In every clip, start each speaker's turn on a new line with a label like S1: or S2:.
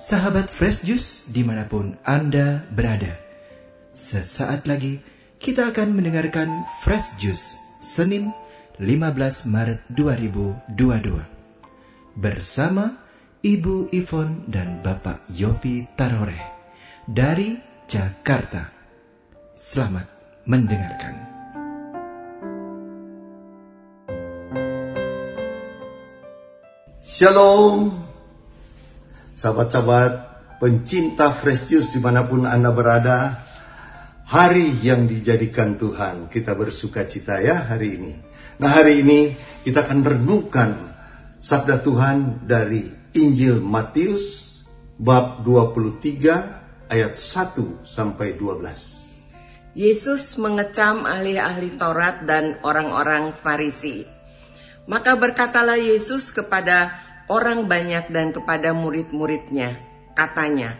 S1: Sahabat Fresh Juice di mana pun Anda berada. Sesaat lagi kita akan mendengarkan Fresh Juice Senin 15 Maret 2022. Bersama Ibu Ivon dan Bapak Yopi Taroreh dari Jakarta. Selamat mendengarkan.
S2: Shalom Sahabat-sahabat pencinta fresh juice di mana pun Anda berada Hari yang dijadikan Tuhan. Kita bersuka cita ya hari ini. Nah hari ini kita akan renungkan Sabda Tuhan dari Injil Matius Bab 23 ayat 1 sampai 12
S3: Yesus mengecam ahli-ahli Taurat dan orang-orang Farisi. Maka berkatalah Yesus kepada orang banyak dan kepada murid-muridnya. Katanya,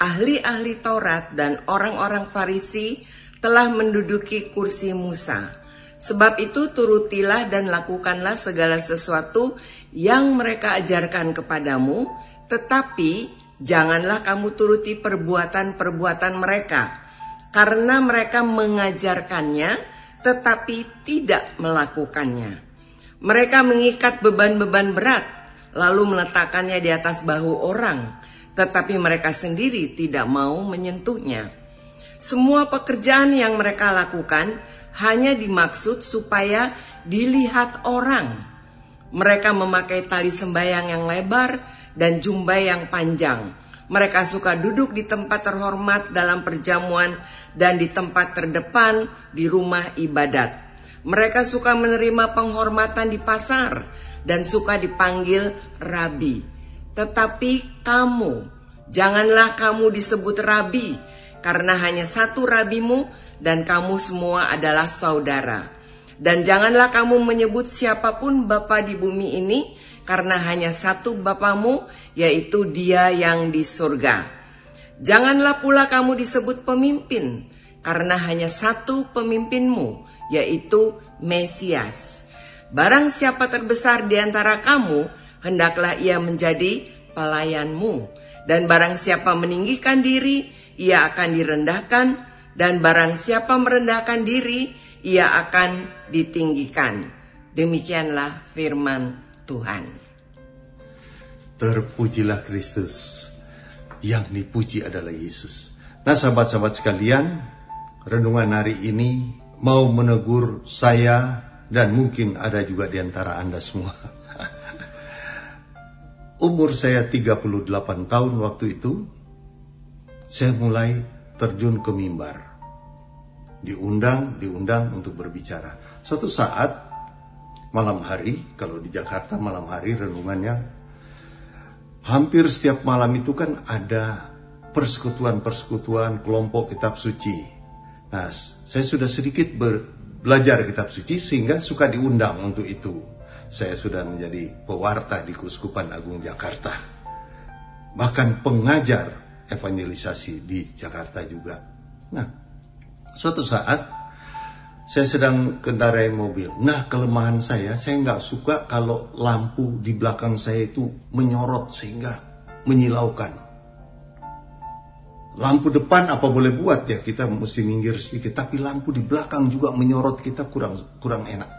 S3: ahli-ahli Taurat dan orang-orang Farisi telah menduduki kursi Musa. Sebab itu turutilah dan lakukanlah segala sesuatu yang mereka ajarkan kepadamu, tetapi janganlah kamu turuti perbuatan-perbuatan mereka, karena mereka mengajarkannya tetapi tidak melakukannya. Mereka mengikat beban-beban berat, lalu meletakkannya di atas bahu orang, tetapi mereka sendiri tidak mau menyentuhnya. Semua pekerjaan yang mereka lakukan hanya dimaksud supaya dilihat orang. Mereka memakai tali sembayang yang lebar dan jumbai yang panjang. Mereka suka duduk di tempat terhormat dalam perjamuan dan di tempat terdepan di rumah ibadat. Mereka suka menerima penghormatan di pasar dan suka dipanggil rabi. Tetapi kamu, janganlah kamu disebut rabi, karena hanya satu rabimu dan kamu semua adalah saudara. Dan janganlah kamu menyebut siapa pun bapa di bumi ini, karena hanya satu bapamu, yaitu dia yang di surga. Janganlah pula kamu disebut pemimpin, karena hanya satu pemimpinmu, yaitu Mesias. Barang siapa terbesar di antara kamu, hendaklah ia menjadi pelayanmu. Dan barang siapa meninggikan diri, ia akan direndahkan. Dan barang siapa merendahkan diri, ia akan ditinggikan. Demikianlah firman Tuhan.
S2: Terpujilah Kristus. Yang dipuji adalah Yesus. Nah sahabat-sahabat sekalian, renungan hari ini mau menegur saya dan mungkin ada juga di antara Anda semua. Umur saya 38 tahun waktu itu, saya mulai terjun ke mimbar. Diundang, diundang untuk berbicara. Suatu saat, malam hari, kalau di Jakarta malam hari renungannya, hampir setiap malam itu kan ada persekutuan-persekutuan kelompok kitab suci Nah, saya sudah sedikit belajar kitab suci sehingga suka diundang untuk itu. Saya sudah menjadi pewarta di Kuskupan Agung Jakarta. Bahkan pengajar evangelisasi di Jakarta juga. Nah, suatu saat saya sedang kendarai mobil. Nah, kelemahan saya, saya nggak suka kalau lampu di belakang saya itu menyorot sehingga menyilaukan lampu depan apa boleh buat? Ya kita mesti minggir sedikit. Tapi lampu di belakang juga menyorot kita kurang kurang enak.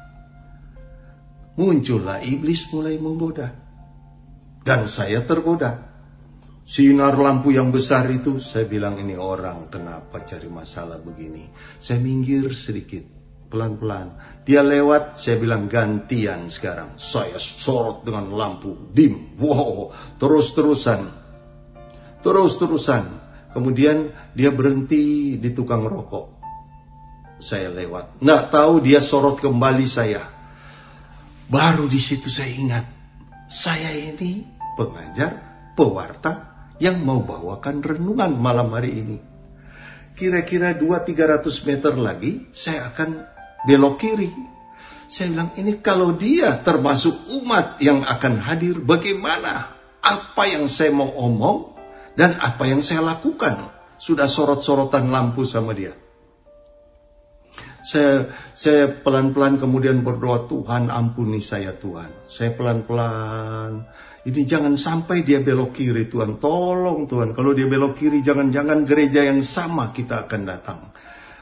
S2: Muncullah iblis mulai menggoda. Dan saya tergoda. Sinar lampu yang besar itu saya bilang ini orang kenapa cari masalah begini? Saya minggir sedikit pelan-pelan. Dia lewat saya bilang gantian sekarang. Saya sorot dengan lampu. Dim. Wow. Terus-terusan. Terus-terusan Kemudian dia berhenti di tukang rokok. Saya lewat. Nggak tahu dia sorot kembali saya. Baru di situ saya ingat. Saya ini pengajar, pewarta yang mau bawakan renungan malam hari ini. Kira-kira 2-300 meter lagi saya akan belok kiri. Saya bilang ini kalau dia termasuk umat yang akan hadir bagaimana? Apa yang saya mau omong dan apa yang saya lakukan sudah sorot-sorotan lampu sama dia. Saya saya pelan-pelan kemudian berdoa Tuhan ampuni saya Tuhan. Saya pelan-pelan Ini jangan sampai dia belok kiri Tuhan. Tolong Tuhan. Kalau dia belok kiri jangan-jangan gereja yang sama kita akan datang.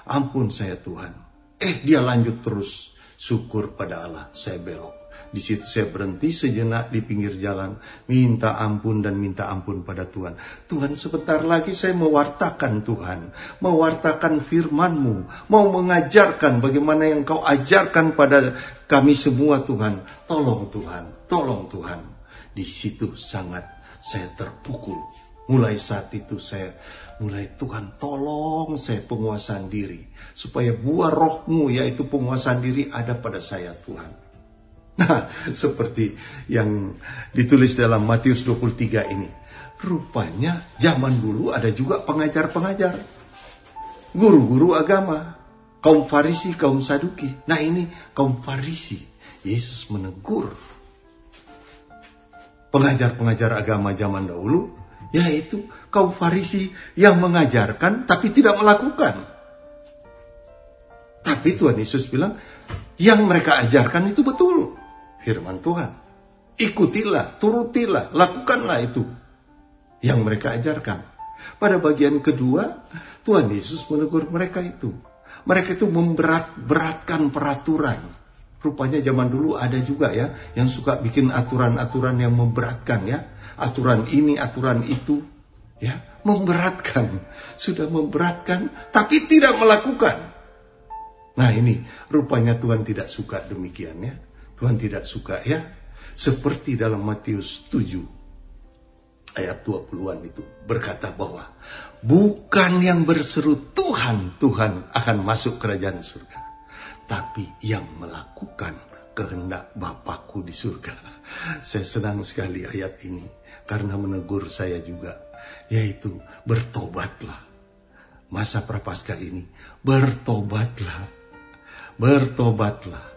S2: Ampun saya Tuhan. Eh dia lanjut terus. Syukur pada Allah. Saya belok. Di situ saya berhenti sejenak di pinggir jalan. Minta ampun dan minta ampun pada Tuhan. Tuhan sebentar lagi saya mewartakan Tuhan. Mewartakan firmanmu. Mau mengajarkan bagaimana yang kau ajarkan pada kami semua Tuhan. Tolong Tuhan. Tolong Tuhan di situ sangat saya terpukul. Mulai saat itu saya mulai Tuhan tolong saya penguasaan diri. Supaya buah rohmu yaitu penguasaan diri ada pada saya Tuhan. Nah seperti yang ditulis dalam Matius 23 ini. Rupanya zaman dulu ada juga pengajar-pengajar. Guru-guru agama. Kaum Farisi, kaum Saduki. Nah ini kaum Farisi. Yesus menegur pengajar-pengajar agama zaman dahulu, yaitu kaum Farisi yang mengajarkan tapi tidak melakukan. Tapi Tuhan Yesus bilang, yang mereka ajarkan itu betul. Firman Tuhan. Ikutilah, turutilah, lakukanlah itu. Yang mereka ajarkan. Pada bagian kedua, Tuhan Yesus menegur mereka itu. Mereka itu memberat-beratkan peraturan Rupanya zaman dulu ada juga ya yang suka bikin aturan-aturan yang memberatkan ya. Aturan ini, aturan itu ya, memberatkan. Sudah memberatkan tapi tidak melakukan. Nah, ini rupanya Tuhan tidak suka demikian ya. Tuhan tidak suka ya. Seperti dalam Matius 7 ayat 20-an itu berkata bahwa bukan yang berseru Tuhan, Tuhan akan masuk kerajaan surga tapi yang melakukan kehendak Bapakku di surga. Saya senang sekali ayat ini karena menegur saya juga, yaitu bertobatlah. Masa prapaskah ini, bertobatlah. Bertobatlah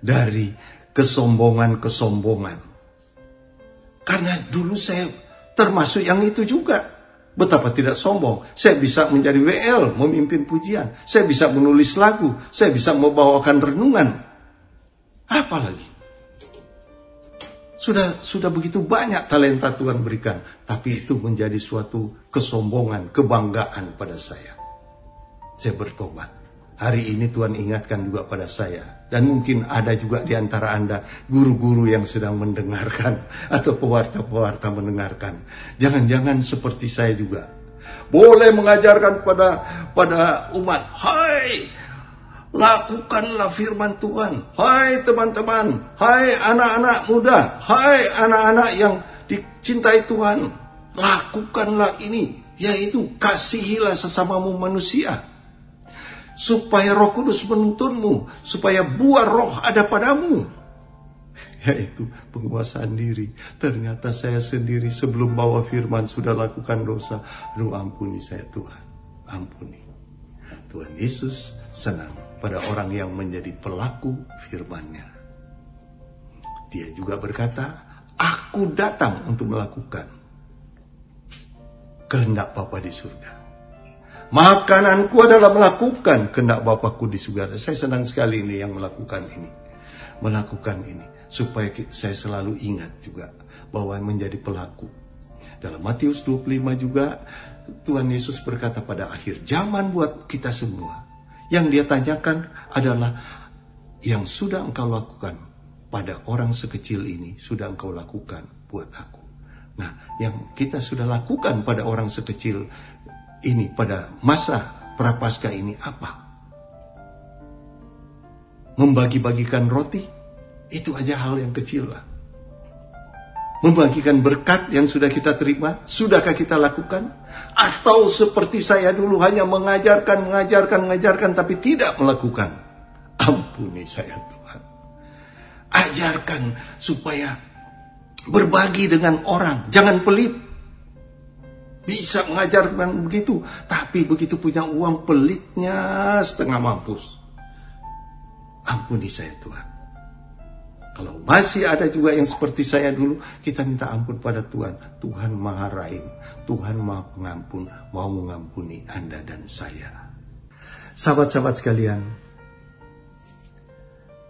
S2: dari kesombongan-kesombongan. Karena dulu saya termasuk yang itu juga. Betapa tidak sombong. Saya bisa menjadi WL, memimpin pujian. Saya bisa menulis lagu. Saya bisa membawakan renungan. Apa lagi? Sudah sudah begitu banyak talenta Tuhan berikan. Tapi itu menjadi suatu kesombongan, kebanggaan pada saya. Saya bertobat. Hari ini Tuhan ingatkan juga pada saya. Dan mungkin ada juga di antara Anda guru-guru yang sedang mendengarkan. Atau pewarta-pewarta mendengarkan. Jangan-jangan seperti saya juga. Boleh mengajarkan pada pada umat. Hai, lakukanlah firman Tuhan. Hai teman-teman. Hai anak-anak muda. Hai anak-anak yang dicintai Tuhan. Lakukanlah ini. Yaitu kasihilah sesamamu manusia supaya Roh Kudus menuntunmu, supaya buah roh ada padamu. Yaitu penguasaan diri. Ternyata saya sendiri sebelum bawa firman sudah lakukan dosa. Aduh ampuni saya Tuhan. Ampuni. Tuhan Yesus senang pada orang yang menjadi pelaku firmannya. Dia juga berkata, aku datang untuk melakukan kehendak Bapa di surga. Makananku adalah melakukan kehendak Bapakku di surga. Saya senang sekali ini yang melakukan ini. Melakukan ini. Supaya saya selalu ingat juga bahwa menjadi pelaku. Dalam Matius 25 juga Tuhan Yesus berkata pada akhir zaman buat kita semua. Yang dia tanyakan adalah yang sudah engkau lakukan pada orang sekecil ini sudah engkau lakukan buat aku. Nah, yang kita sudah lakukan pada orang sekecil ini pada masa prapaskah ini apa? Membagi-bagikan roti itu aja hal yang kecil lah. Membagikan berkat yang sudah kita terima, sudahkah kita lakukan? Atau seperti saya dulu hanya mengajarkan, mengajarkan, mengajarkan tapi tidak melakukan? Ampuni saya Tuhan. Ajarkan supaya berbagi dengan orang, jangan pelit bisa mengajarkan begitu, tapi begitu punya uang pelitnya setengah mampus. Ampuni saya Tuhan. Kalau masih ada juga yang seperti saya dulu, kita minta ampun pada Tuhan. Tuhan maha rahim, Tuhan maha pengampun, mau mengampuni Anda dan saya. Sahabat-sahabat sekalian,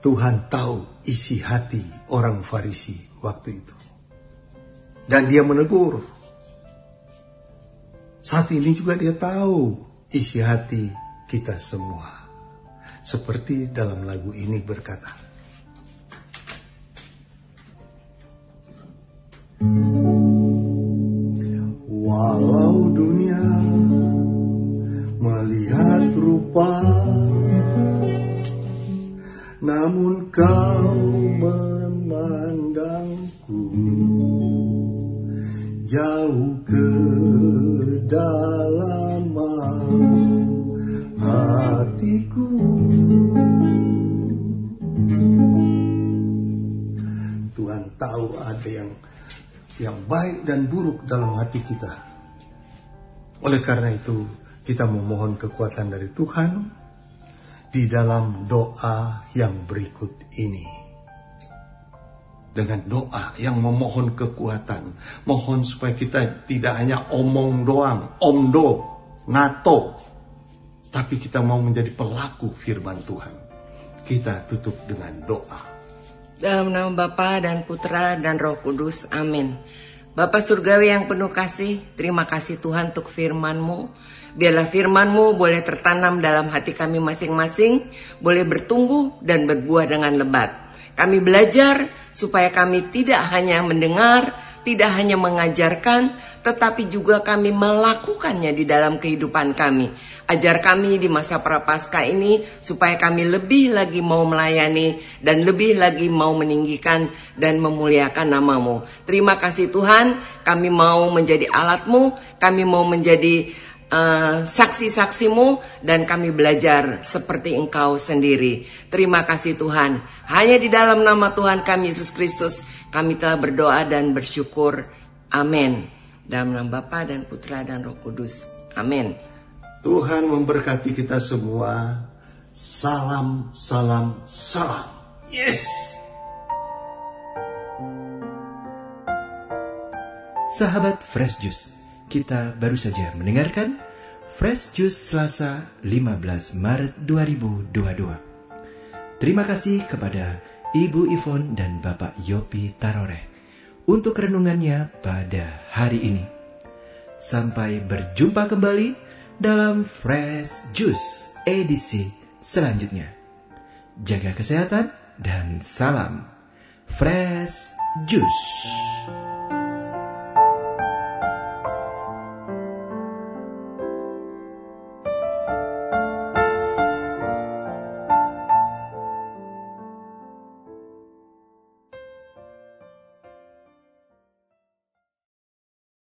S2: Tuhan tahu isi hati orang Farisi waktu itu. Dan dia menegur. Saat ini juga dia tahu isi hati kita semua. Seperti dalam lagu ini berkata. Hatiku Tuhan tahu ada yang yang baik dan buruk dalam hati kita. Oleh karena itu, kita memohon kekuatan dari Tuhan di dalam doa yang berikut ini. Dengan doa yang memohon kekuatan, mohon supaya kita tidak hanya omong doang, omdo, ngato, tapi kita mau menjadi pelaku firman Tuhan. Kita tutup dengan doa.
S3: Dalam nama Bapa dan Putra dan Roh Kudus. Amin. Bapa Surgawi yang penuh kasih, terima kasih Tuhan untuk firman-Mu. Biarlah firman-Mu boleh tertanam dalam hati kami masing-masing, boleh bertumbuh dan berbuah dengan lebat. Kami belajar supaya kami tidak hanya mendengar, tidak hanya mengajarkan, tetapi juga kami melakukannya di dalam kehidupan kami. Ajar kami di masa prapaskah ini supaya kami lebih lagi mau melayani dan lebih lagi mau meninggikan dan memuliakan namamu. Terima kasih Tuhan, kami mau menjadi alatmu, kami mau menjadi uh, saksi-saksimu dan kami belajar seperti engkau sendiri. Terima kasih Tuhan. Hanya di dalam nama Tuhan kami Yesus Kristus kami telah berdoa dan bersyukur. Amin. Dalam nama Bapa dan Putra dan Roh Kudus. Amin.
S2: Tuhan memberkati kita semua. Salam, salam, salam. Yes.
S1: Sahabat Fresh Juice, kita baru saja mendengarkan Fresh Juice Selasa 15 Maret 2022. Terima kasih kepada Ibu Ivon dan Bapak Yopi Tarore untuk renungannya pada hari ini. Sampai berjumpa kembali dalam Fresh Juice edisi selanjutnya. Jaga kesehatan dan salam Fresh Juice.